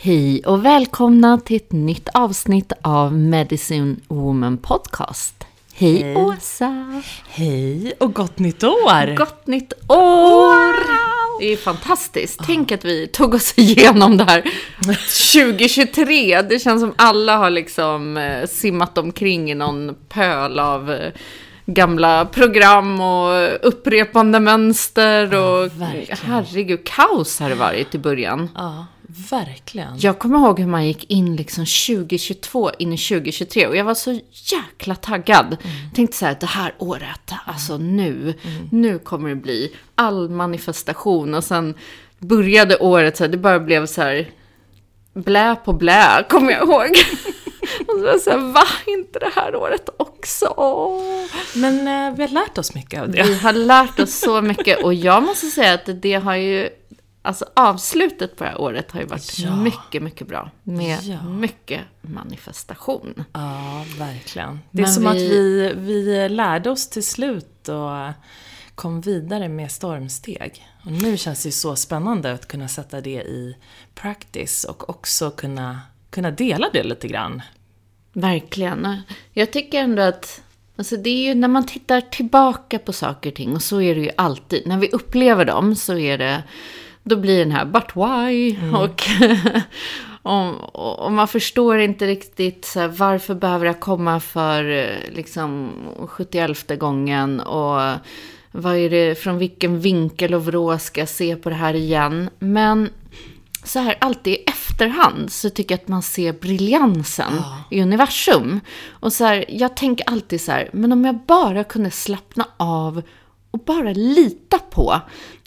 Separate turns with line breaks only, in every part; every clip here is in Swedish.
Hej och välkomna till ett nytt avsnitt av Medicine Woman Podcast. Hej,
Hej.
Åsa!
Hej och gott nytt år!
Gott nytt år! Det är fantastiskt. Tänk att vi tog oss igenom det här 2023. Det känns som alla har liksom eh, simmat omkring i någon pöl av eh, gamla program och upprepande mönster och
verkligen.
herregud, kaos har det varit i början.
Ja, verkligen.
Jag kommer ihåg hur man gick in liksom 2022 in i 2023 och jag var så jäkla taggad.
Mm.
Tänkte så här, det här året, alltså nu, nu kommer det bli all manifestation och sen började året så här, det bara blev så här blä på blä, kommer jag ihåg. och så var jag så här, va, inte det här året också?
Men eh, vi har lärt oss mycket av det.
Vi har lärt oss så mycket och jag måste säga att det har ju, alltså avslutet på det här året har ju varit
Ja.
mycket, mycket bra. Med
Ja.
mycket manifestation.
Ja, verkligen. Det är
Men
som
vi-
att vi, vi lärde oss till slut och kom vidare med stormsteg. Och nu känns det ju så spännande att kunna sätta det i practice och också kunna, kunna dela det lite grann.
Verkligen. Jag tycker ändå att Alltså det är ju när man tittar tillbaka på saker och ting, och så är det ju alltid. När vi upplever dem så är det, då blir den här “but why?” och, och, och man förstår inte riktigt så här, varför behöver det komma för eh, liksom 71 gången och vad är det, från vilken vinkel och vrå ska jag se på det här igen. Men så här alltid i efterhand så tycker jag att man ser briljansen i universum. Och så här, jag tänker alltid så här, men om jag bara kunde slappna av och bara lita på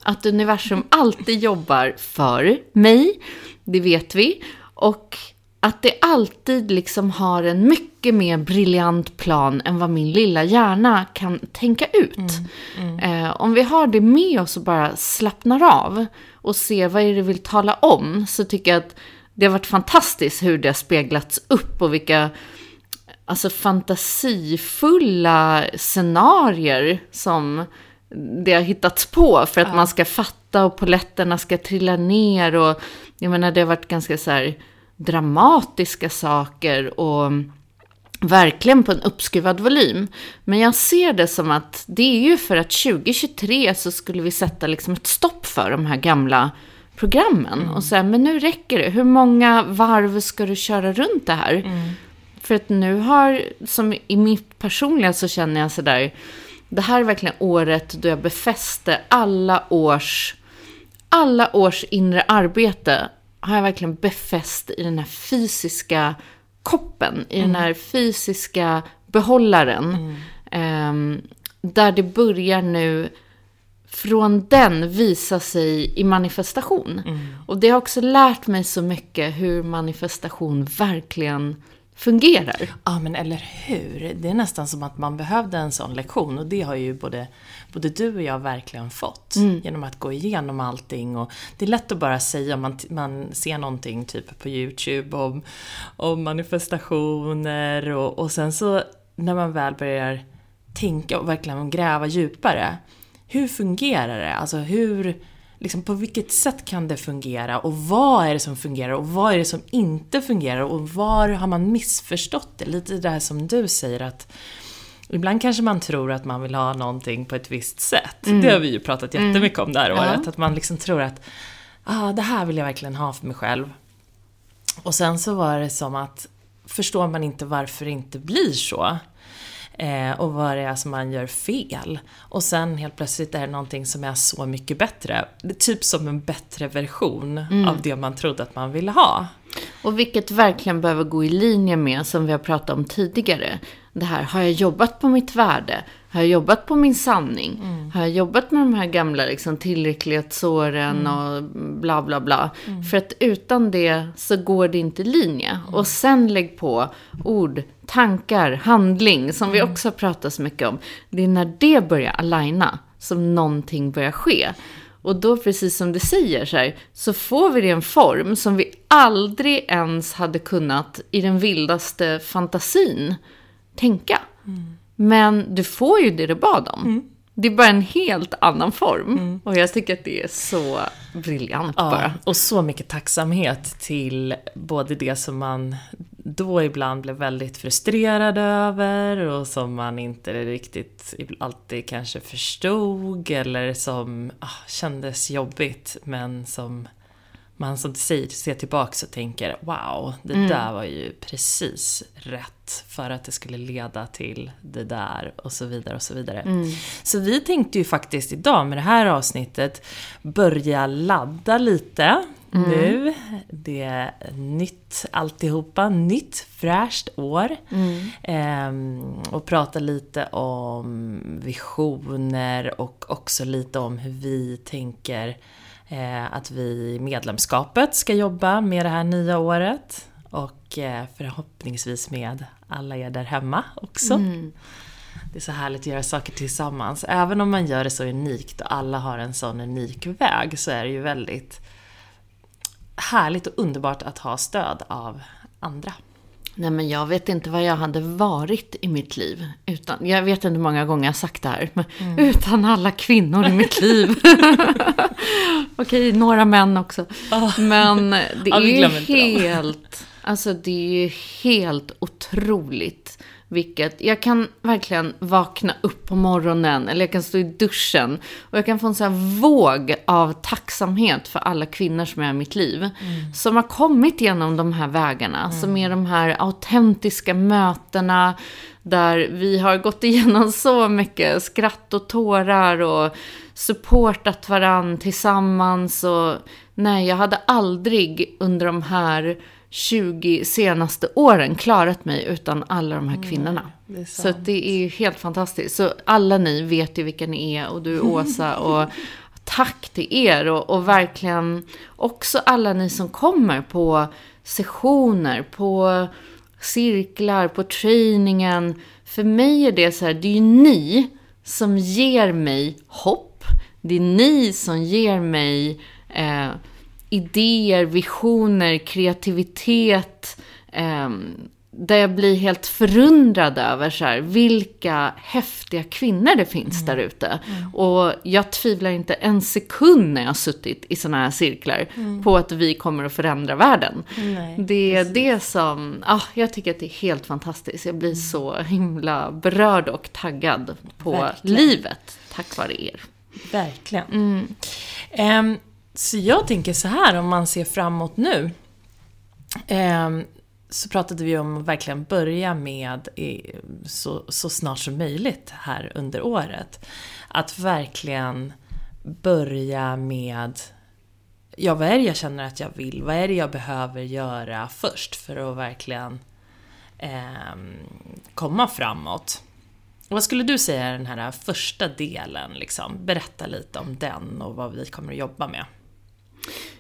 att universum alltid jobbar för mig, det vet vi. Och att det alltid liksom har en mycket mer briljant plan än vad min lilla hjärna kan tänka ut. Eh, om vi har det med oss och bara slappnar av och ser vad är det vi vill tala om, så tycker jag att det har varit fantastiskt hur det har speglats upp och vilka alltså fantasifulla scenarier som det har hittats på för att man ska fatta och poletterna ska trilla ner och jag menar det har varit ganska så här dramatiska saker och verkligen på en uppskruvad volym. Men jag ser det som att det är ju för att 2023 så skulle vi sätta liksom ett stopp för de här gamla programmen och säga men nu räcker det. Hur många varv ska du köra runt det här? För att nu har, som i mitt personliga så känner jag sådär, det här är verkligen året då jag befäste alla års, alla års inre arbete har jag verkligen befäst i den här fysiska koppen, i den här fysiska behållaren. Ehm, där det börjar nu från den visa sig i manifestation. Och det har också lärt mig så mycket hur manifestation verkligen fungerar.
Ja, men eller hur? Det är nästan som att man behövde en sån lektion och det har ju både, både du och jag verkligen fått. Genom att gå igenom allting och det är lätt att bara säga om man, man ser någonting typ på YouTube om, om manifestationer och, och sen så när man väl börjar tänka och verkligen gräva djupare. Hur fungerar det? Alltså hur, liksom på vilket sätt kan det fungera? Och vad är det som fungerar? Och vad är det som inte fungerar? Och var har man missförstått det? Lite det här som du säger att Ibland kanske man tror att man vill ha någonting på ett visst sätt. Det har vi ju pratat jättemycket om det här året. Att man liksom tror att ah, det här vill jag verkligen ha för mig själv. Och sen så var det som att förstår man inte varför det inte blir så. Eh, och vad det är som man gör fel. Och sen helt plötsligt är det någonting som är så mycket bättre. Typ som en bättre version av det man trodde att man ville ha.
Och vilket verkligen behöver gå i linje med, som vi har pratat om tidigare. Det här, har jag jobbat på mitt värde? Har jag jobbat på min sanning? Har jag jobbat med de här gamla liksom, tillräcklighetsåren och bla bla bla? För att utan det så går det inte i linje. Och sen lägg på ord, tankar, handling, som vi också har pratat så mycket om. Det är när det börjar aligna som någonting börjar ske. Och då, precis som du säger, så, här, så får vi det en form som vi aldrig ens hade kunnat i den vildaste fantasin tänka. Men du får ju det du bad om. Det är bara en helt annan form. Och jag tycker att det är så briljant bara.
Ja, och så mycket tacksamhet till både det som man då ibland blev väldigt frustrerad över och som man inte riktigt alltid kanske förstod eller som ah, kändes jobbigt men som man som säger ser tillbaka och tänker wow, det där var ju precis rätt för att det skulle leda till det där och så vidare och så vidare. Så vi tänkte ju faktiskt idag med det här avsnittet börja ladda lite nu. Det är nytt alltihopa, nytt fräscht år. Ehm, och prata lite om visioner och också lite om hur vi tänker att vi i medlemskapet ska jobba med det här nya året. Och eh, förhoppningsvis med alla er där hemma också. Det är så härligt att göra saker tillsammans. Även om man gör det så unikt och alla har en sån unik väg så är det ju väldigt härligt och underbart att ha stöd av andra.
Nej, men jag vet inte vad jag hade varit i mitt liv. Utan, jag vet inte hur många gånger jag har sagt det här. Men Utan alla kvinnor i mitt liv. Okej, några män också. Men det
Ja,
är helt... Alltså det är ju helt otroligt. Vilket, jag kan verkligen vakna upp på morgonen, eller jag kan stå i duschen. Och jag kan få en sån här våg av tacksamhet för alla kvinnor som är i mitt liv. Som har kommit genom de här vägarna. Som är de här autentiska mötena. Där vi har gått igenom så mycket skratt och tårar och supportat varann tillsammans. Och nej, jag hade aldrig under de här 20 senaste åren klarat mig utan alla de här kvinnorna.
det är
så det är ju helt fantastiskt. Så alla ni vet ju vilka ni är och du Åsa och tack till er och, och verkligen också alla ni som kommer på sessioner, på cirklar, på trainingen. För mig är det så här, det är ju ni som ger mig hopp. Det är ni som ger mig eh, idéer, visioner, kreativitet. Eh, där jag blir helt förundrad över så här, vilka häftiga kvinnor det finns där ute. Och jag tvivlar inte en sekund när jag har suttit i sådana här cirklar på att vi kommer att förändra världen.
Nej,
det är det som, ja, jag tycker att det är helt fantastiskt. Jag blir så himla berörd och taggad på
Verkligen.
livet tack vare er.
Verkligen. Ehm, så jag tänker så här om man ser framåt nu. Eh, så pratade vi om att verkligen börja med i, så, så snart som möjligt här under året. Att verkligen börja med Ja, vad är det jag känner att jag vill? Vad är det jag behöver göra först för att verkligen eh, komma framåt? Vad skulle du säga är den här första delen? Liksom? Berätta lite om den och vad vi kommer att jobba med.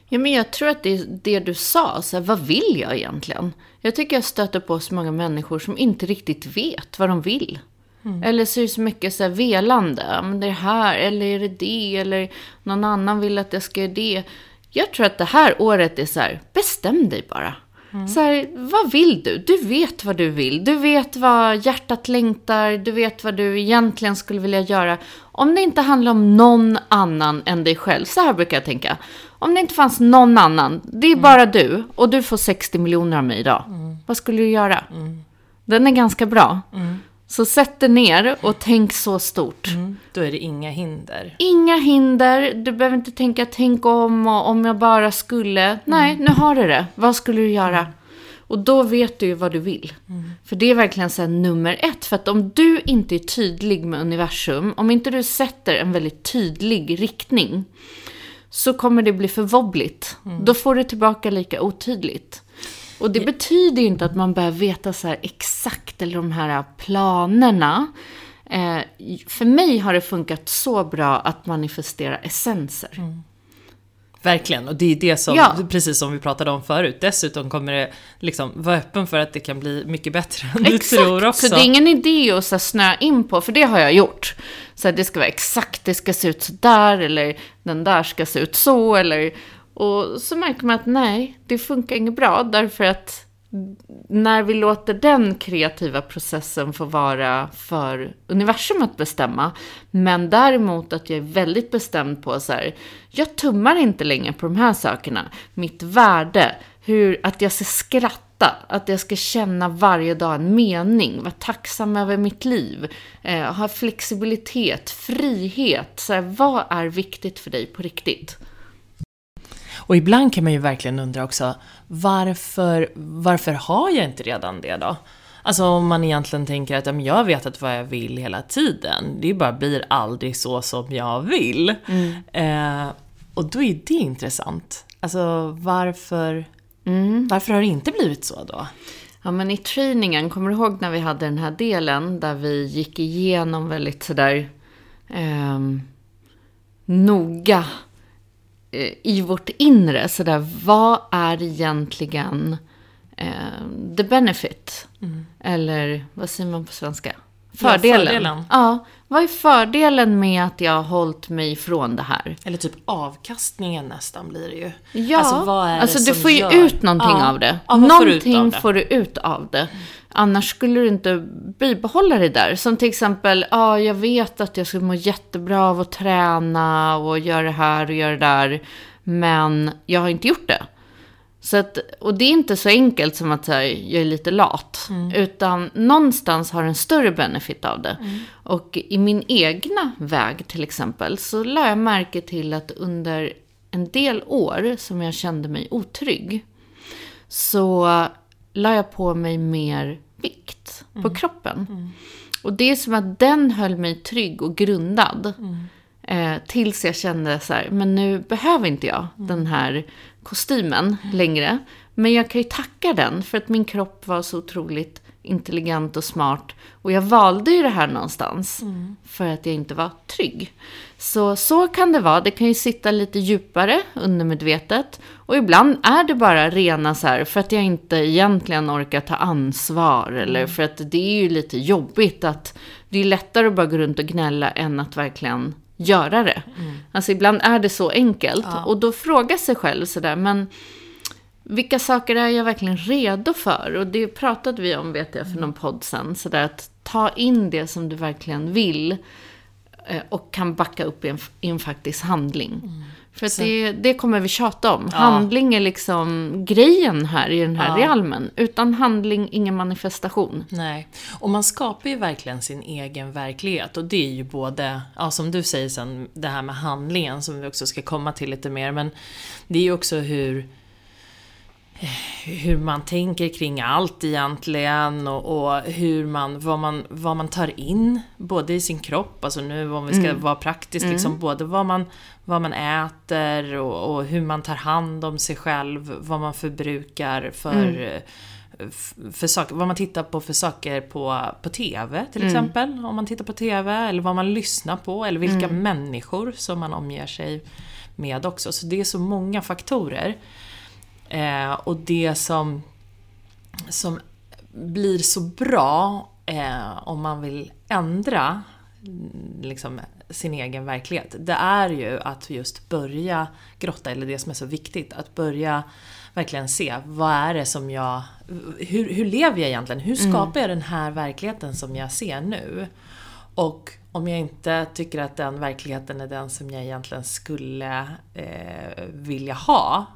Ja, men jag tror att det är det du sa, så här, vad vill jag egentligen? Jag tycker jag stöter på så många människor som inte riktigt vet vad de vill. Mm. Eller så är det så mycket så här velande, men det är här, eller är det det, eller någon annan vill att jag ska göra det. Jag tror att det här året är så här, bestäm dig bara. Mm. Så här, vad vill du? Du vet vad du vill. Du vet vad hjärtat längtar. Du vet vad du egentligen skulle vilja göra. Om det inte handlar om någon annan än dig själv. Så här brukar jag tänka. Om det inte fanns någon annan. Det är mm. bara du. Och du får 60 miljoner av mig idag. Mm. Vad skulle du göra? Mm. Den är ganska bra. Mm. Så sätt dig ner och tänk så stort. Mm,
då är det inga hinder.
Inga hinder. Du behöver inte tänka tänk om och om jag bara skulle. Mm. Nej, nu har du det. Vad skulle du göra? Och då vet du ju vad du vill. Mm. För det är verkligen så nummer ett. För att om du inte är tydlig med universum, om inte du sätter en väldigt tydlig riktning, så kommer det bli för wobbligt. Mm. Då får du tillbaka lika otydligt. Och det betyder ju inte att man behöver veta så exakt, eller de här planerna. Eh, för mig har det funkat så bra att manifestera essenser. Mm.
Verkligen, och det är det som, ja. precis som vi pratade om förut, dessutom kommer det liksom vara öppen för att det kan bli mycket bättre än du tror också.
så det är ingen idé att så snöa in på, för det har jag gjort. Så det ska vara exakt, det ska se ut så där, eller den där ska se ut så, eller och så märker man att nej, det funkar inget bra därför att när vi låter den kreativa processen få vara för universum att bestämma, men däremot att jag är väldigt bestämd på så här, jag tummar inte längre på de här sakerna. Mitt värde, hur, att jag ska skratta, att jag ska känna varje dag en mening, vara tacksam över mitt liv, eh, ha flexibilitet, frihet. Så här, vad är viktigt för dig på riktigt?
Och ibland kan man ju verkligen undra också, varför, varför har jag inte redan det då? Alltså om man egentligen tänker att ja, jag vet att vad jag vill hela tiden, det bara blir aldrig så som jag vill. Mm. Eh, och då är det intressant. Alltså varför, mm. varför har det inte blivit så då?
Ja men i träningen, kommer du ihåg när vi hade den här delen där vi gick igenom väldigt sådär eh, noga i vårt inre, sådär, vad är egentligen eh, the benefit? Mm. Eller vad säger man på svenska? Fördelen. Ja, fördelen. Ja, vad är fördelen med att jag har hållit mig ifrån det här?
Eller typ avkastningen nästan blir det ju.
Ja, alltså, vad är alltså du får ju gör? ut någonting ja. av det. Ja, någonting får du ut av det. Annars skulle du inte bibehålla det där. Som till exempel, ja, jag vet att jag skulle må jättebra av att träna och göra det här och göra det där. Men jag har inte gjort det. Så att, och det är inte så enkelt som att här, jag är lite lat. Mm. Utan någonstans har en större benefit av det. Mm. Och i min egna väg till exempel så lade jag märke till att under en del år som jag kände mig otrygg. Så la jag på mig mer vikt mm. på kroppen. Mm. Och det är som att den höll mig trygg och grundad. Mm. Eh, tills jag kände så här, men nu behöver inte jag mm. den här kostymen längre. Men jag kan ju tacka den för att min kropp var så otroligt intelligent och smart. Och jag valde ju det här någonstans mm. för att jag inte var trygg. Så så kan det vara. Det kan ju sitta lite djupare undermedvetet. Och ibland är det bara rena så här för att jag inte egentligen orkar ta ansvar. Eller mm. för att det är ju lite jobbigt att det är lättare att bara gå runt och gnälla än att verkligen göra det. Mm. Alltså ibland är det så enkelt. Ja. Och då fråga sig själv sådär, men vilka saker är jag verkligen redo för? Och det pratade vi om, vet jag, för någon podd sen. Sådär att ta in det som du verkligen vill eh, och kan backa upp i en, i en faktisk handling. Mm. För att det, det kommer vi tjata om. Ja. Handling är liksom grejen här i den här ja. realmen. Utan handling, ingen manifestation.
Nej. Och man skapar ju verkligen sin egen verklighet. Och det är ju både, ja som du säger sen, det här med handlingen som vi också ska komma till lite mer. Men det är ju också hur hur man tänker kring allt egentligen och, och, hur man, vad, man, vad man tar in både i sin kropp, alltså nu om vi ska mm. vara praktiskt, mm. liksom både vad man, vad man äter och, och, hur man tar hand om sig själv, vad man förbrukar för, mm. f- för saker, vad man tittar på för saker på, på TV till
Mm.
exempel. Om man tittar på TV, eller vad man lyssnar på, eller vilka
Mm.
människor som man omger sig med också. Så det är så många faktorer. Eh, och det som, som blir så bra eh, om man vill ändra mm, liksom, sin egen verklighet, det är ju att just börja grotta, eller det som är så viktigt, att börja verkligen se vad är det som jag... Hur, hur lever jag egentligen? Hur skapar jag den här verkligheten som jag ser nu? Och om jag inte tycker att den verkligheten är den som jag egentligen skulle eh, vilja ha,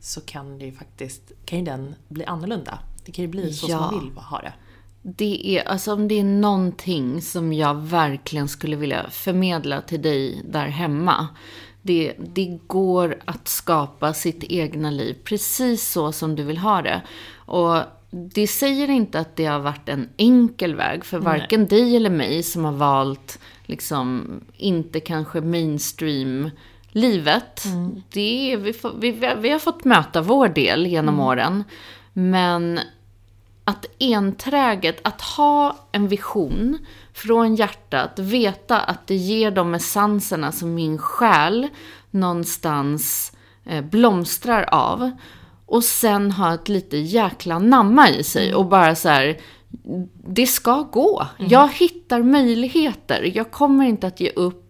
så kan det ju faktiskt, kan ju den bli annorlunda. Det kan ju bli så
Ja.
som man vill ha det.
Det är, alltså om det är någonting som jag verkligen skulle vilja förmedla till dig där hemma. Det, det går att skapa sitt egna liv precis så som du vill ha det. Och det säger inte att det har varit en enkel väg för varken dig eller mig som har valt liksom inte kanske mainstream livet. Det är, vi, vi, vi har fått möta vår del genom åren. Men att enträget, att ha en vision från hjärtat, veta att det ger de essenserna som min själ någonstans eh, blomstrar av. Och sen ha ett lite jäkla namma i sig och bara så här, det ska gå. Jag hittar möjligheter. Jag kommer inte att ge upp.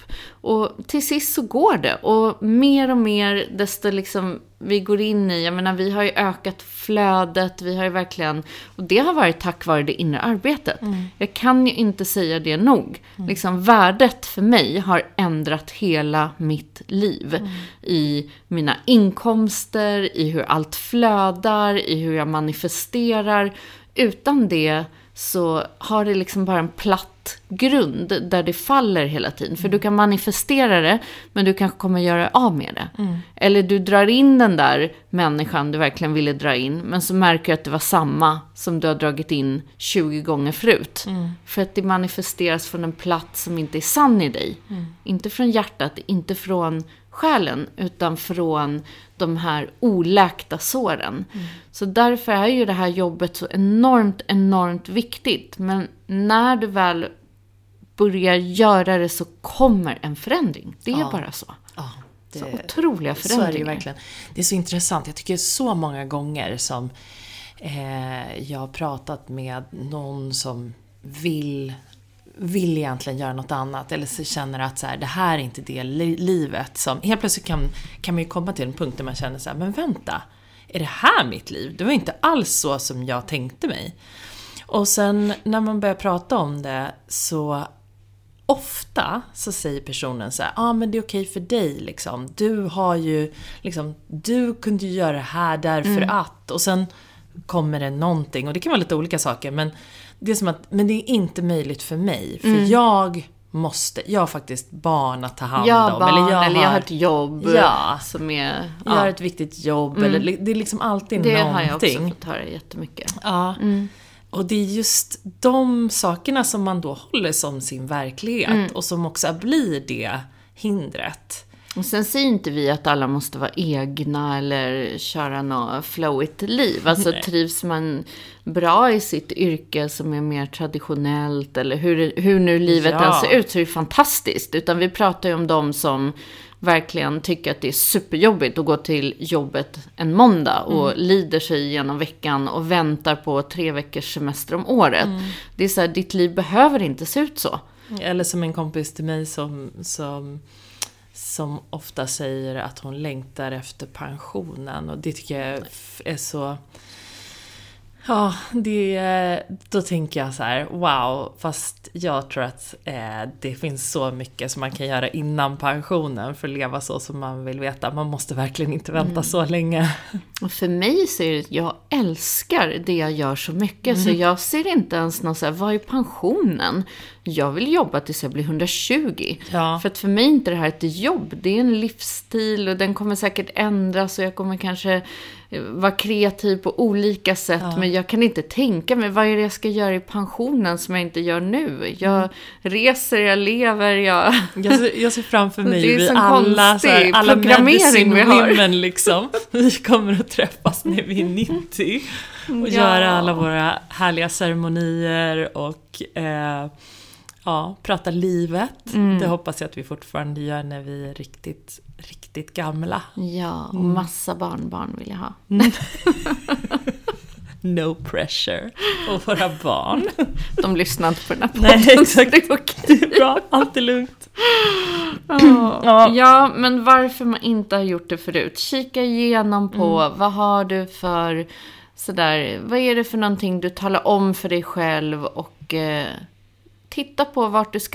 Och till sist så går det. Och mer och mer, desto liksom vi går in i, jag menar vi har ju ökat flödet, vi har ju verkligen, och det har varit tack vare det inre arbetet. Jag kan ju inte säga det nog. Liksom värdet för mig har ändrat hela mitt liv. I mina inkomster, i hur allt flödar, i hur jag manifesterar. Utan det så har det liksom bara en platt grund där det faller hela tiden. För du kan manifestera det, men du kanske kommer göra av med det. Eller du drar in den där människan du verkligen ville dra in, men så märker du att det var samma som du har dragit in 20 gånger förut. För att det manifesteras från en plats som inte är sann i dig. Inte från hjärtat, inte från själen, utan från de här oläkta såren. Så därför är ju det här jobbet så enormt, enormt viktigt. Men när du väl börjar göra det så kommer en förändring. Det är
Ja.
bara så.
Ja,
Så otroliga
Så är det ju
förändringar.
verkligen. Det är så intressant. Jag tycker så många gånger som eh, jag har pratat med någon som vill, vill egentligen göra något annat eller så känner att så här, det här är inte det li- livet som... Helt plötsligt kan, kan man ju komma till en punkt där man känner så här, men vänta, är det här mitt liv? Det var inte alls så som jag tänkte mig. Och sen när man börjar prata om det så ofta så säger personen så här, ja ah, men det är okej för dig liksom. Du har ju, liksom, du kunde ju göra det här därför att. Och sen kommer det någonting, och det kan vara lite olika saker, men det är som att, men det är inte möjligt för mig. För jag måste, jag har faktiskt barn att ta hand
har
om.
barn,
eller jag,
eller jag har
har
ett jobb
Ja.
som är...
jag har
Ja,
ett viktigt jobb, eller li- det är liksom alltid
det
någonting.
har jag också fått höra jättemycket.
Ja. Och det är just de sakerna som man då håller som sin verklighet och som också blir det hindret.
Och sen säger inte vi att alla måste vara egna eller köra något flowigt liv. Alltså trivs man bra i sitt yrke som är mer traditionellt eller hur, hur nu livet
Ja.
än ser ut så är det fantastiskt. Utan vi pratar ju om de som verkligen tycker att det är superjobbigt att gå till jobbet en måndag och lider sig genom veckan och väntar på tre veckors semester om året. Det är så här, ditt liv behöver inte se ut så.
Eller som en kompis till mig som, som, som ofta säger att hon längtar efter pensionen. Och det tycker jag är så... Ja, det, då tänker jag så här, wow, fast jag tror att eh, det finns så mycket som man kan göra innan pensionen för att leva så som man vill veta. Man måste verkligen inte vänta så länge.
Och för mig så är det jag älskar det jag gör så mycket. Så jag ser inte ens någon så här, vad är pensionen? Jag vill jobba tills jag blir 120.
Ja.
För att för mig är inte det här ett jobb. Det är en livsstil och den kommer säkert ändras och jag kommer kanske vara kreativ på olika sätt. Men jag kan inte tänka mig, vad är det jag ska göra i pensionen som jag inte gör nu? Jag reser, jag lever, jag...
Jag ser, jag ser framför mig
Det är
vi alla, så här, alla medicine
vi har.
liksom. Vi kommer att träffas när vi är 90. Och göra alla våra härliga ceremonier och eh, ja, prata livet.
Mm.
Det hoppas jag att vi fortfarande gör när vi är riktigt, riktigt gamla.
Ja, och massa barnbarn vill jag ha.
No pressure på våra barn.
De lyssnar inte på den här podden,
Nej, exakt.
det är okej.
Det är bra, allt är lugnt.
Ja. ja, men varför man inte har gjort det förut. Kika igenom på
Mm.
vad har du för sådär, vad är det för någonting du talar om för dig själv och eh, titta på vart du ska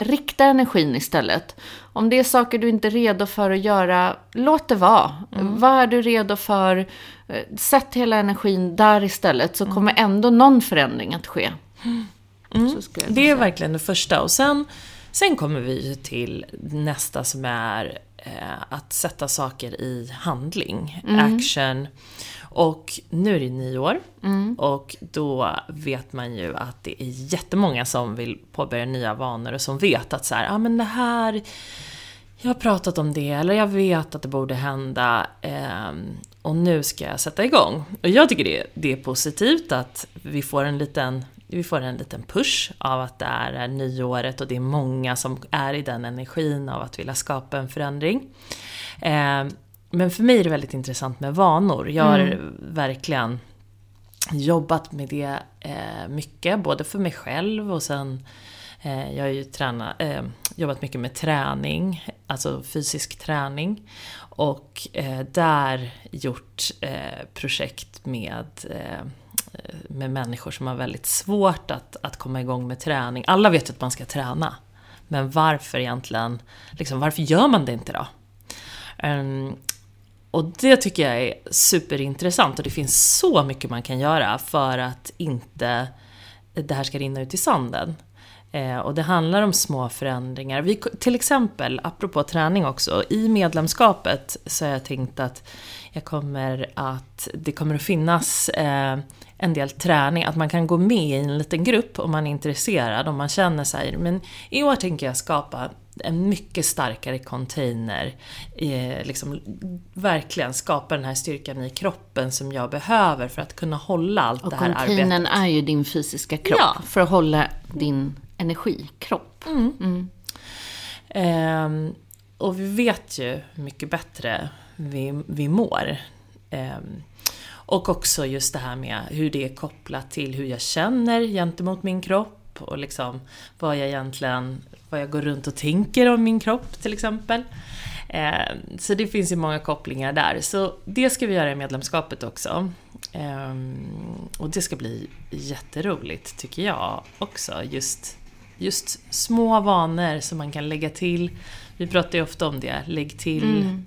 rikta energin istället. Om det är saker du inte är redo för att göra, låt det vara. Vad är du redo för? Eh, Sätt hela energin där istället, så kommer ändå någon förändring att ske. Jag
Det är verkligen det första. Och sen, sen kommer vi till nästa som är eh, att sätta saker i handling. Action. Och nu är det nyår. Och då vet man ju att det är jättemånga som vill påbörja nya vanor och som vet att så här, ah, men det här jag har pratat om det, eller jag vet att det borde hända ehm, och nu ska jag sätta igång. Och jag tycker det, det är positivt att vi får en liten vi får en liten push av att det är nyåret och det är många som är i den energin av att vilja skapa en förändring. Ehm, men för mig är det väldigt intressant med vanor. Jag har verkligen jobbat med det eh, mycket, både för mig själv och sen eh, jag har ju tränat, eh, jobbat mycket med träning, alltså fysisk träning. Och eh, där gjort eh, projekt med, eh, med människor som har väldigt svårt att, att komma igång med träning. Alla vet att man ska träna. Men varför egentligen, liksom, varför gör man det inte då? Ehm, och det tycker jag är superintressant och det finns så mycket man kan göra för att inte det här ska rinna ut i sanden. Eh, och det handlar om små förändringar. Vi, till exempel, apropå träning också, i medlemskapet så har jag tänkt att jag kommer att, det kommer att finnas eh, en del träning, att man kan gå med i en liten grupp om man är intresserad, om man känner sig, men i år tänker jag skapa en mycket starkare container. Eh, liksom, verkligen skapa den här styrkan i kroppen som jag behöver för att kunna hålla allt
Och
det här arbetet.
containern är ju din fysiska kropp,
Ja.
för att hålla din energikropp.
Ehm, och vi vet ju hur mycket bättre vi, vi mår. Ehm, och också just det här med hur det är kopplat till hur jag känner gentemot min kropp och liksom vad jag egentligen, vad jag går runt och tänker om min kropp till exempel. Ehm, så det finns ju många kopplingar där. Så det ska vi göra i medlemskapet också. Ehm, och det ska bli jätteroligt tycker jag också. Just just små vanor som man kan lägga till. Vi pratar ju ofta om det, lägg till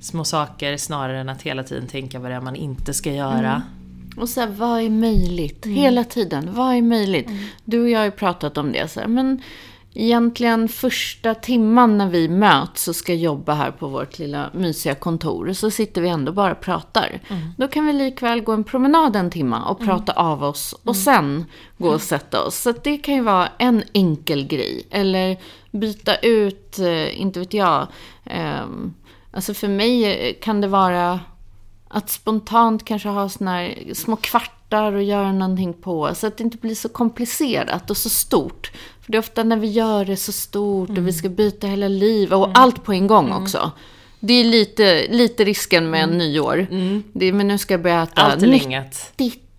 små saker snarare än att hela tiden tänka vad det är man inte ska göra.
Och så här, vad är möjligt? Hela tiden, vad är möjligt? Du och jag har ju pratat om det. Så här, men egentligen första timman när vi möts och ska jobba här på vårt lilla mysiga kontor, så sitter vi ändå bara och pratar. Då kan vi likväl gå en promenad en timma och prata av oss och sen gå och sätta oss. Så det kan ju vara en enkel grej. Eller byta ut, eh, inte vet jag, ehm, alltså för mig kan det vara att spontant kanske ha såna här små kvartar och göra någonting på. Så att det inte blir så komplicerat och så stort. För det är ofta när vi gör det så stort och vi ska byta hela livet och allt på en gång också. Det är lite, lite risken med en nyår. Det, är- men nu ska jag börja äta
Allt
nyttigt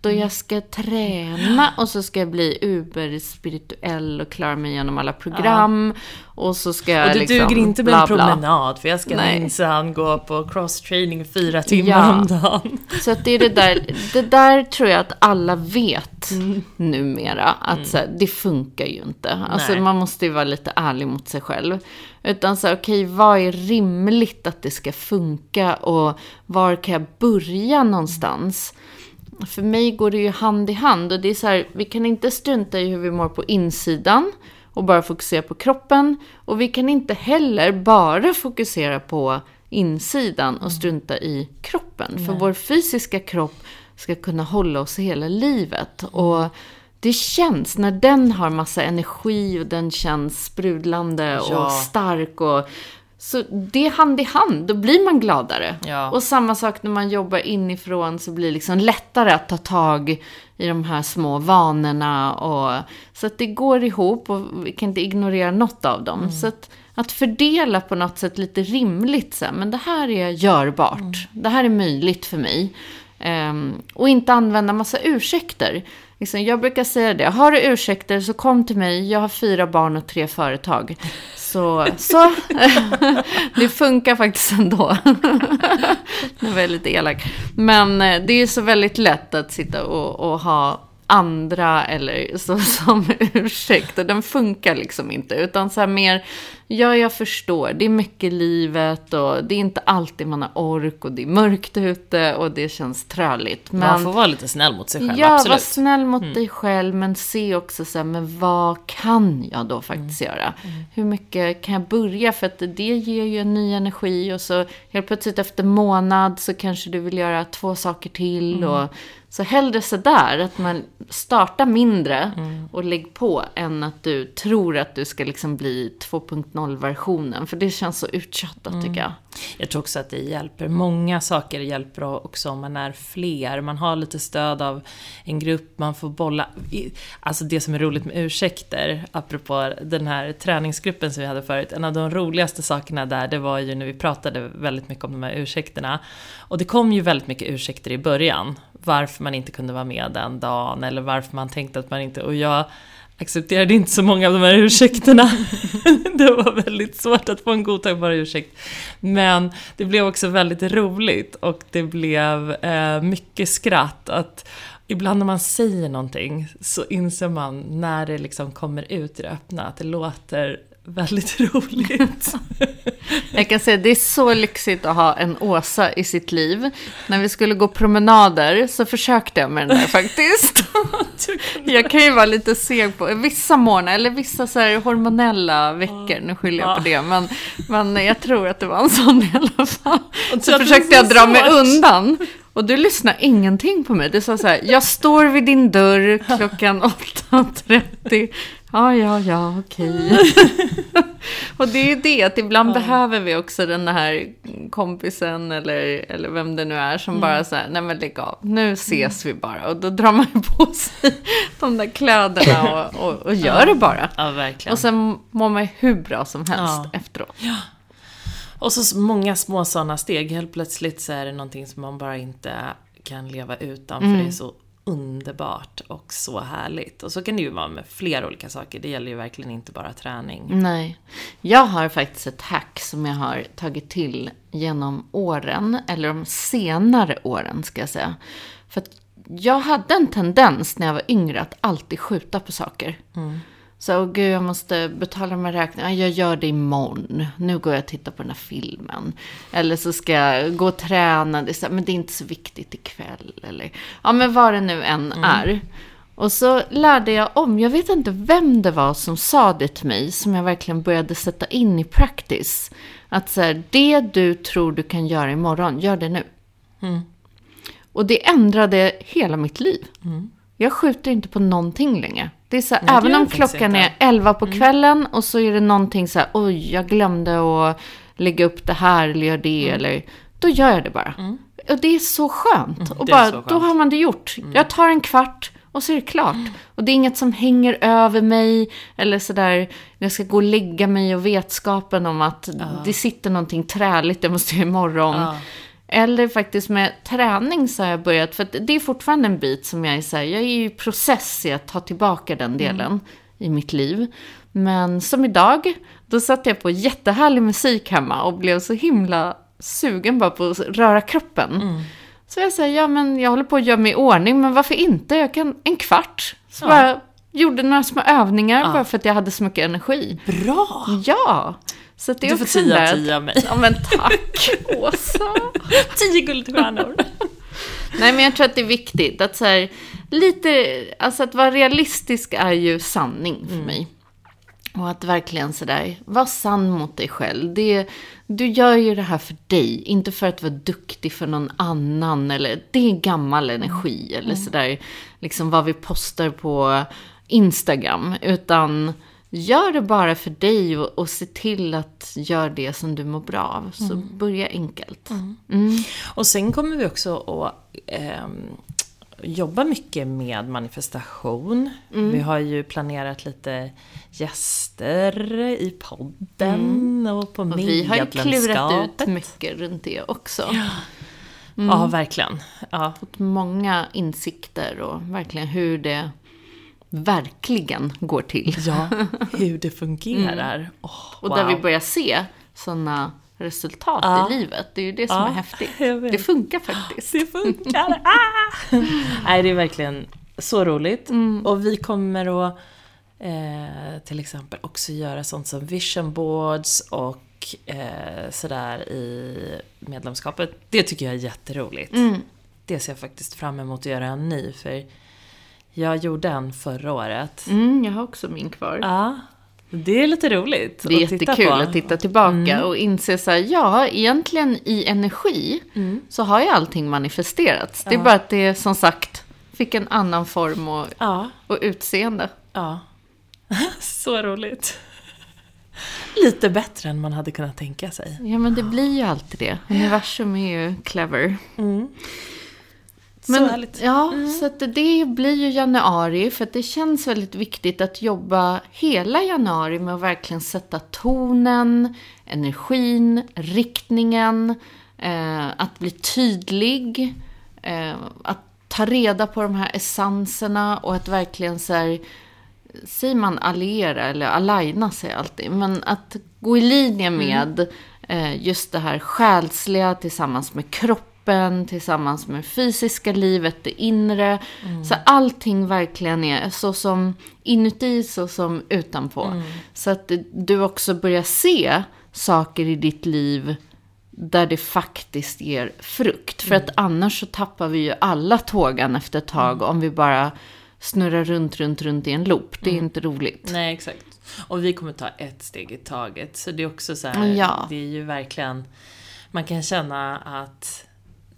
och jag ska träna och så ska jag bli uber-spirituell och klara mig igenom alla program. Och så ska jag
Och det
liksom,
duger inte med
bla,
en promenad, för jag ska
Nej.
minsann gå på cross-training fyra timmar
Ja.
om dagen.
Så det är det där, det där tror jag att alla vet numera. Att så här, det funkar ju inte. Alltså
Nej.
man måste ju vara lite ärlig mot sig själv. Utan så här, okej, vad är rimligt att det ska funka och var kan jag börja någonstans? För mig går det ju hand i hand och det är så här, vi kan inte strunta i hur vi mår på insidan och bara fokusera på kroppen. Och vi kan inte heller bara fokusera på insidan och strunta i kroppen. För vår fysiska kropp ska kunna hålla oss hela livet. Och det känns, när den har massa energi och den känns sprudlande
Ja.
och stark och så det är hand i hand, då blir man gladare.
Ja.
Och samma sak när man jobbar inifrån så blir det liksom lättare att ta tag i de här små vanorna. Och, så att det går ihop och vi kan inte ignorera något av dem. Så att, att fördela på något sätt lite rimligt, så här, men det här är görbart. Det här är möjligt för mig. Ehm, och inte använda massa ursäkter. Liksom, jag brukar säga det, har du ursäkter så kom till mig, jag har fyra barn och tre företag. Så, så det funkar faktiskt ändå. Nu var jag lite elak. Men eh, det är så väldigt lätt att sitta och, och ha andra eller så, som ursäkter, den funkar liksom inte. Utan så här mer, ja jag förstår, det är mycket livet och det är inte alltid man har ork och det är mörkt ute och det känns träligt. Men,
Man får vara lite snäll mot sig själv,
Ja,
absolut. Mm.
var snäll mot dig själv, men se också så här, men vad kan jag då faktiskt
Mm.
göra? Hur mycket kan jag börja? För att det ger ju en ny energi och så helt plötsligt efter månad så kanske du vill göra två saker till.
Mm.
Och, så hellre så där, att man startar mindre
Mm.
och lägg på än att du tror att du ska liksom bli 2.0-versionen. För det känns så uttjatat
Mm.
tycker jag.
Jag tror också att det hjälper. Många saker hjälper också om man är fler. Man har lite stöd av en grupp, man får bolla. Alltså det som är roligt med ursäkter, apropå den här träningsgruppen som vi hade förut. En av de roligaste sakerna där, det var ju när vi pratade väldigt mycket om de här ursäkterna. Och det kom ju väldigt mycket ursäkter i början. Varför man inte kunde vara med den dagen, eller varför man tänkte att man inte... Och jag accepterade inte så många av de här ursäkterna. det var väldigt svårt att få en godtagbar ursäkt. Men det blev också väldigt roligt och det blev eh, mycket skratt. Att ibland när man säger någonting så inser man när det liksom kommer ut i det öppna att det låter väldigt roligt.
Jag kan säga det är så lyxigt att ha en Åsa i sitt liv. När vi skulle gå promenader så försökte jag med den där faktiskt. Jag kan ju vara lite seg på vissa morgnar, eller vissa så här hormonella veckor, nu skyller jag på det, men, men jag tror att det var en sån i alla fall. Så
att
försökte jag dra mig undan. Och du lyssnar ingenting på mig. Du sa så här, jag står vid din dörr klockan 8.30. Ja, ja, ja, okej. och det är ju det, att ibland behöver vi också den här kompisen eller, eller vem det nu är som
Mm.
bara så här, nej men lägg av, nu ses vi bara. Och då drar man ju på sig de där kläderna och, och, och gör det bara.
Ja, verkligen.
Och sen mår man ju hur bra som helst
Ja.
efteråt.
Och så många små sådana steg. Helt plötsligt så är det någonting som man bara inte kan leva utan. För det är så underbart och så härligt. Och så kan det ju vara med flera olika saker. Det gäller ju verkligen inte bara träning.
Nej. Jag har faktiskt ett hack som jag har tagit till genom åren, eller de senare åren ska jag säga. För att jag hade en tendens när jag var yngre att alltid skjuta på saker. Så, gud, jag måste betala de här räkningarna. Jag gör det imorgon. Nu går jag och tittar på den här filmen. Eller så ska jag gå och träna. Det är så, här, men det är inte så viktigt ikväll. Eller, ja, men vad det nu än är. Och så lärde jag om, jag vet inte vem det var som sa det till mig, som jag verkligen började sätta in i practice. Att så här, det du tror du kan göra imorgon, gör det nu. Och det ändrade hela mitt liv. Jag skjuter inte på någonting längre. Det är så här,
Nej, det
även
gör
om
jag
klockan
inte.
är 11 på kvällen och så är det någonting så här, oj, jag glömde att lägga upp det här eller göra det eller, då gör jag det bara. Och det är så skönt. och
det är
bara,
skönt.
då har man det gjort. Jag tar en kvart Och så är det klart. Och det är inget som hänger över mig. Eller sådär, jag ska gå och lägga mig och vetskapen om att det sitter någonting träligt jag måste göra imorgon. Eller faktiskt med träning så har jag börjat, för det är fortfarande en bit som jag är så här, jag är ju i process i att ta tillbaka den delen i mitt liv. Men som idag, då satte jag på jättehärlig musik hemma och blev så himla sugen bara på att röra kroppen. Så jag säger, ja men jag håller på att göra mig i ordning, men varför inte? Jag kan en kvart. Så bara gjorde några små övningar bara för att jag hade så mycket energi.
Bra!
Ja! Så det är
Du får 10 av 10 av mig.
Ja men tack, Åsa.
10 guldstjärnor.
Nej, men jag tror att det är viktigt att så här, lite, alltså att vara realistisk är ju sanning för mig. Och att verkligen sådär, vara sann mot dig själv. Det, du gör ju det här för dig, inte för att vara duktig för någon annan. Eller, det är gammal energi, eller sådär, liksom vad vi postar på Instagram. Utan gör det bara för dig och, och se till att göra det som du mår bra av. Så börja enkelt.
Och sen kommer vi också att ehm, jobba mycket med manifestation.
Mm.
Vi har ju planerat lite gäster i podden och på
Mm. Och vi har ju klurat ut mycket runt det också.
Ja, verkligen. Ja.
Fått många insikter och verkligen hur det verkligen går till.
ja, hur det fungerar.
Mm.
Åh,
Och där vi börjar se sådana resultat
Ja.
i livet. Det är ju det som
Ja,
är häftigt. Det funkar faktiskt.
Det funkar! Ah! Nej, det är verkligen så roligt.
Mm.
Och vi kommer att eh, till exempel också göra sånt som vision boards och eh, sådär i medlemskapet. Det tycker jag är jätteroligt.
Mm.
Det ser jag faktiskt fram emot att göra ny, för jag gjorde en förra året.
Mm, jag har också min kvar.
Ja, det är lite roligt
Det är
att titta
jättekul.
Mm.
att titta tillbaka och inse så här, ja, egentligen i energi
Mm.
så har ju allting manifesterats. Det är bara att det som sagt fick en annan form och,
Ja,
och utseende.
ja. så roligt. Lite bättre än man hade kunnat tänka sig.
Ja, men det blir ju alltid det. Universum är ju clever.
så
Men,
härligt.
Ja, så att det blir ju januari. För det känns väldigt viktigt att jobba hela januari med att verkligen sätta tonen, energin, riktningen. Eh, att bli tydlig. Eh, att ta reda på de här essenserna och att verkligen så här, säger man alliera eller aligna jag alltid, men att gå i linje med eh, just det här själsliga tillsammans med kroppen, tillsammans med fysiska livet, det inre. Så allting verkligen är så som inuti så som utanpå. Så att du också börjar se saker i ditt liv där det faktiskt ger frukt. För att annars så tappar vi ju alla tågan efter ett tag om vi bara snurrar runt, runt, runt i en loop. Det är inte roligt.
Nej, exakt. Och vi kommer ta ett steg i taget. Så det är också så här,
Ja.
det är ju verkligen, man kan känna att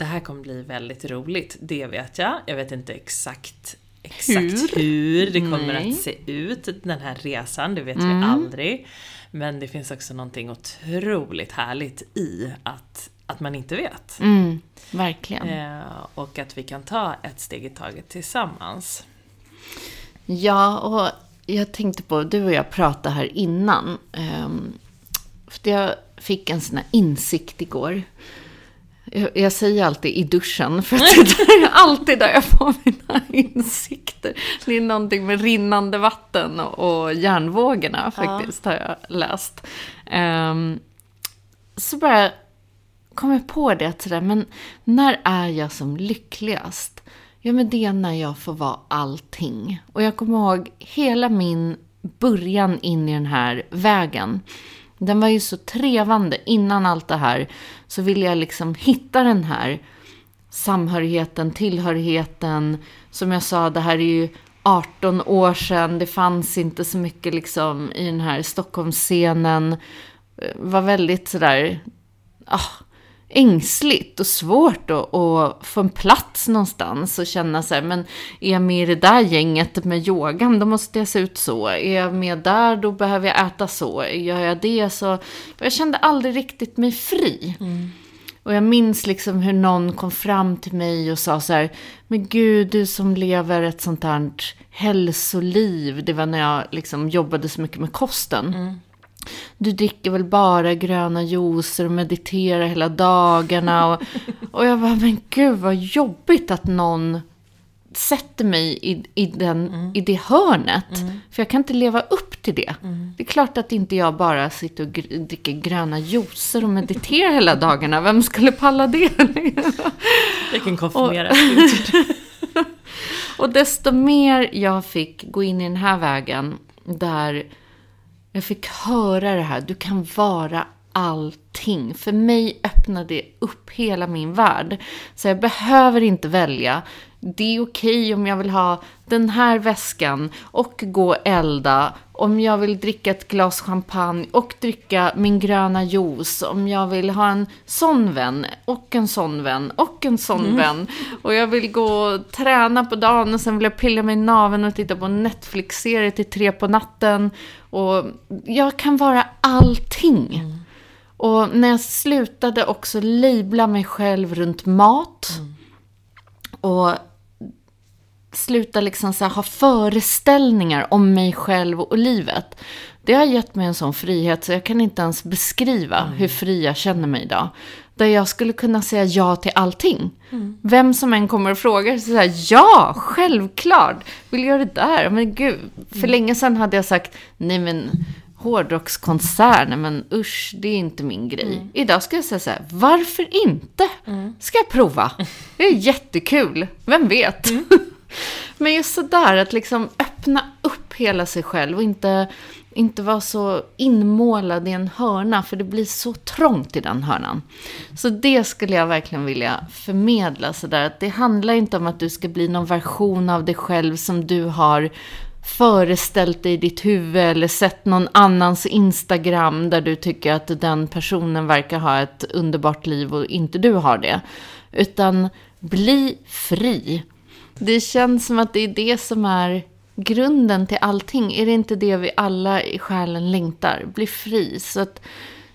det här kommer bli väldigt roligt. Det vet jag. Jag vet inte exakt, exakt hur, det kommer
Nej.
att se ut, den här resan. Det vet vi aldrig. Men det finns också någonting otroligt härligt i att, att man inte vet.
Mm, verkligen.
Eh, och att vi kan ta ett steg i taget tillsammans.
Ja, och jag tänkte på, du och jag pratade här innan. Um, för jag fick en sån här insikt igår. Jag, jag säger alltid i duschen, för det är alltid där jag får mina insikter. Det är någonting med rinnande vatten och, och järnvågorna faktiskt, har jag läst. Ehm, så bara kom jag på det sådär, men när är jag som lyckligast? Ja, men det är när jag får vara allting. Och jag kommer ihåg hela min början in i den här vägen. Den var ju så trevande. Innan allt det här så ville jag liksom hitta den här samhörigheten, tillhörigheten. Som jag sa, det här är ju 18 år sedan. Det fanns inte så mycket liksom i den här Stockholmsscenen. Eh, var väldigt sådär ah, ängsligt och svårt att, att få en plats någonstans och känna så här, men är jag med i det där gänget med yogan, då måste jag se ut så. Är jag med där, då behöver jag äta så. Gör jag det så... Jag kände aldrig riktigt mig fri. Och jag minns liksom hur någon kom fram till mig och sa så här, men gud, du som lever ett sånt här hälsoliv. Det var när jag liksom jobbade så mycket med kosten. Du dricker väl bara gröna juicer och mediterar hela dagarna. Och, och jag bara, men gud vad jobbigt att någon sätter mig i, i, den, i det hörnet. För jag kan inte leva upp till det. Det är klart att inte jag bara sitter och gr- dricker gröna juicer och mediterar hela dagarna. Vem skulle palla det?
Jag kan konfirmera.
Och desto mer jag fick gå in i den här vägen, där jag fick höra det här, du kan vara allting. För mig öppnade det upp hela min värld. Så jag behöver inte välja. Det är okej om jag vill ha den här väskan och gå och elda. Om jag vill dricka ett glas champagne och dricka min gröna juice. Om jag vill ha en sån vän och en sån vän och en sån vän. Och jag vill gå och träna på dagen och sen vill jag pilla mig i naveln och titta på Netflix-serie till tre på natten. Och jag kan vara allting. Och när jag slutade också labla mig själv runt mat. Och sluta liksom så här ha föreställningar om mig själv och livet. Det har gett mig en sån frihet så jag kan inte ens beskriva hur fri jag känner mig idag. Där jag skulle kunna säga ja till allting. Vem som än kommer och frågar så säger ja, självklart. Vill göra det där? Men gud, för länge sedan hade jag sagt nej men hårdrockskonsert, men usch, det är inte min grej. Idag ska jag säga så här, varför inte? Ska jag prova? Det är jättekul, vem vet? Men just sådär, att liksom öppna upp hela sig själv och inte, inte vara så inmålad i en hörna, för det blir så trångt i den hörnan. Så det skulle jag verkligen vilja förmedla sådär, att det handlar inte om att du ska bli någon version av dig själv som du har föreställt dig i ditt huvud eller sett någon annans Instagram där du tycker att den personen verkar ha ett underbart liv och inte du har det. Utan bli fri. Det känns som att det är det som är grunden till allting. Är det inte det vi alla i själen längtar? Bli fri. Så att,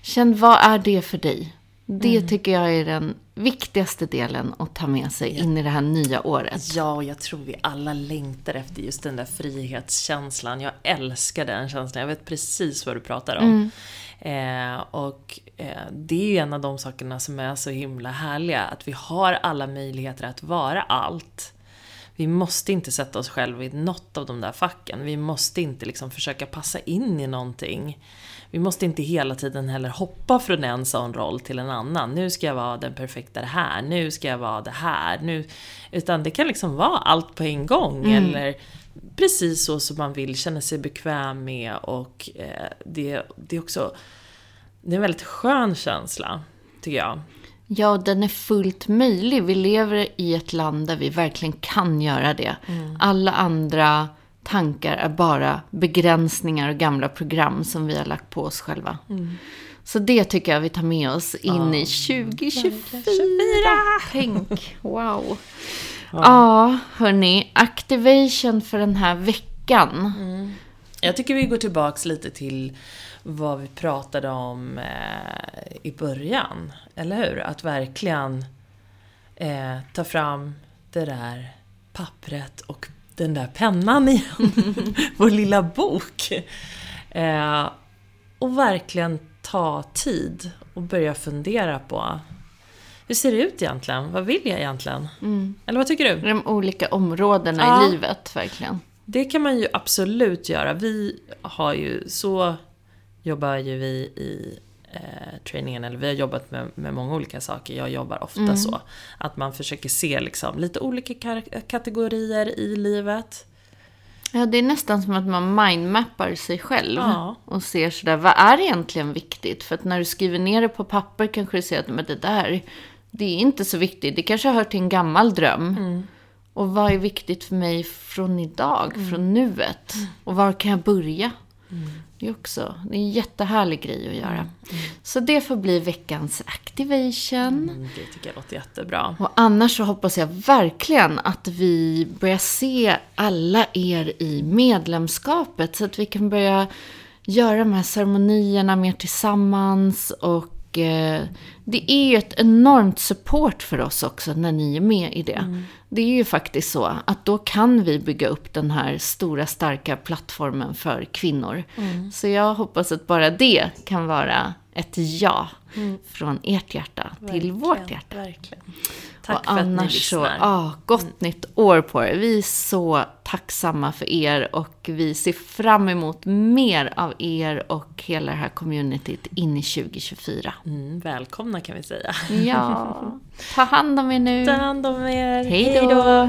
känn vad är det för dig? Det tycker jag är den viktigaste delen att ta med sig in i det här nya året.
Ja, och jag tror vi alla längtar efter just den där frihetskänslan. Jag älskar den känslan. Jag vet precis vad du pratar om. Eh, och eh, det är ju en av de sakerna som är så himla härliga. Att vi har alla möjligheter att vara allt. Vi måste inte sätta oss själva i något av de där facken. Vi måste inte liksom försöka passa in i någonting. Vi måste inte hela tiden heller hoppa från en sån roll till en annan. Nu ska jag vara den perfekta det här, nu ska jag vara det här. Nu, utan det kan liksom vara allt på en gång. Eller precis så som man vill, känna sig bekväm med. Och eh, det, det är också det är en väldigt skön känsla, tycker jag.
Ja, den är fullt möjlig. Vi lever i ett land där vi verkligen kan göra det. Alla andra tankar är bara begränsningar och gamla program som vi har lagt på oss själva. Så det tycker jag vi tar med oss in i 2024. Tänk, wow. Ja, hörni. Activation för den här veckan.
Jag tycker vi går tillbaks lite till vad vi pratade om eh, i början. Eller hur? Att verkligen eh, ta fram det där pappret och den där pennan igen. Vår lilla bok. Eh, och verkligen ta tid och börja fundera på hur ser det ut egentligen? Vad vill jag egentligen? Eller vad tycker du?
De olika områdena
Ja.
i livet, verkligen.
Det kan man ju absolut göra. Vi har ju, så jobbar ju vi i eh, träningen, eller vi har jobbat med, med många olika saker. Jag jobbar ofta så. Att man försöker se liksom lite olika kategorier i livet.
Ja, det är nästan som att man mindmappar sig själv.
Ja.
Och ser sådär, vad är egentligen viktigt? För att när du skriver ner det på papper kanske du ser att men det där, det är inte så viktigt. Det kanske hör till en gammal dröm. Och vad är viktigt för mig från idag, från nuet? Och var kan jag börja? Det är också det är en jättehärlig grej att göra. Så det får bli veckans activation.
Mm, det tycker jag låter jättebra.
Och annars så hoppas jag verkligen att vi börjar se alla er i medlemskapet så att vi kan börja göra de här ceremonierna mer tillsammans och Och eh, det är ju ett enormt support för oss också när ni är med i det. Det är ju faktiskt så att då kan vi bygga upp den här stora starka plattformen för kvinnor. Så jag hoppas att bara det kan vara ett ja från ert hjärta till vårt hjärta.
Verkligen. Tack
och
för att ni
annars så,
lyssnar.
ja, gott nytt år på er. Vi är så tacksamma för er och vi ser fram emot mer av er och hela det här communityt in i 2024.
Mm, välkomna kan vi säga.
Ja, ta hand om er nu.
Ta hand om er.
Hej då!